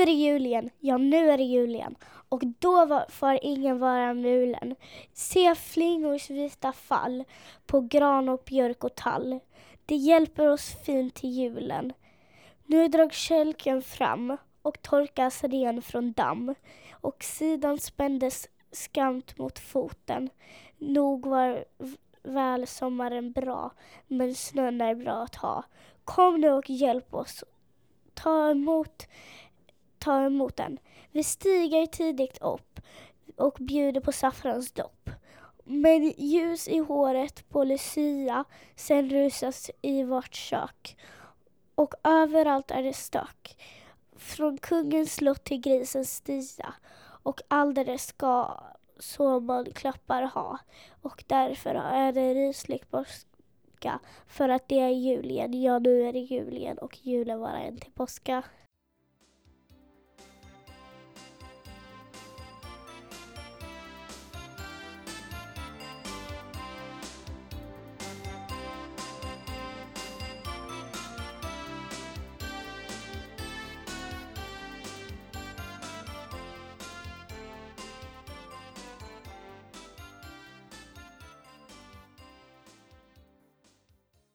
är det jul igen, ja nu är det jul igen. Och då var, får ingen vara mulen. Se flingors vita fall på gran och björk och tall. Det hjälper oss fint till julen. Nu drar kälken fram och torkas ren från damm och sidan spändes skamt mot foten. Nog var väl sommaren bra, men snön är bra att ha. Kom nu och hjälp oss. Ta emot, tar emot den. Vi stiger tidigt upp och bjuder på saffransdopp. Med ljus i håret på Lucia, sen rusas i vårt kök. Och överallt är det stök. Från kungens slott till grisens stia. Och alldeles ska så man klappar ha. Och därför är det rysligt påska. För att det är jul igen, ja nu är det jul igen och julen var en till påska.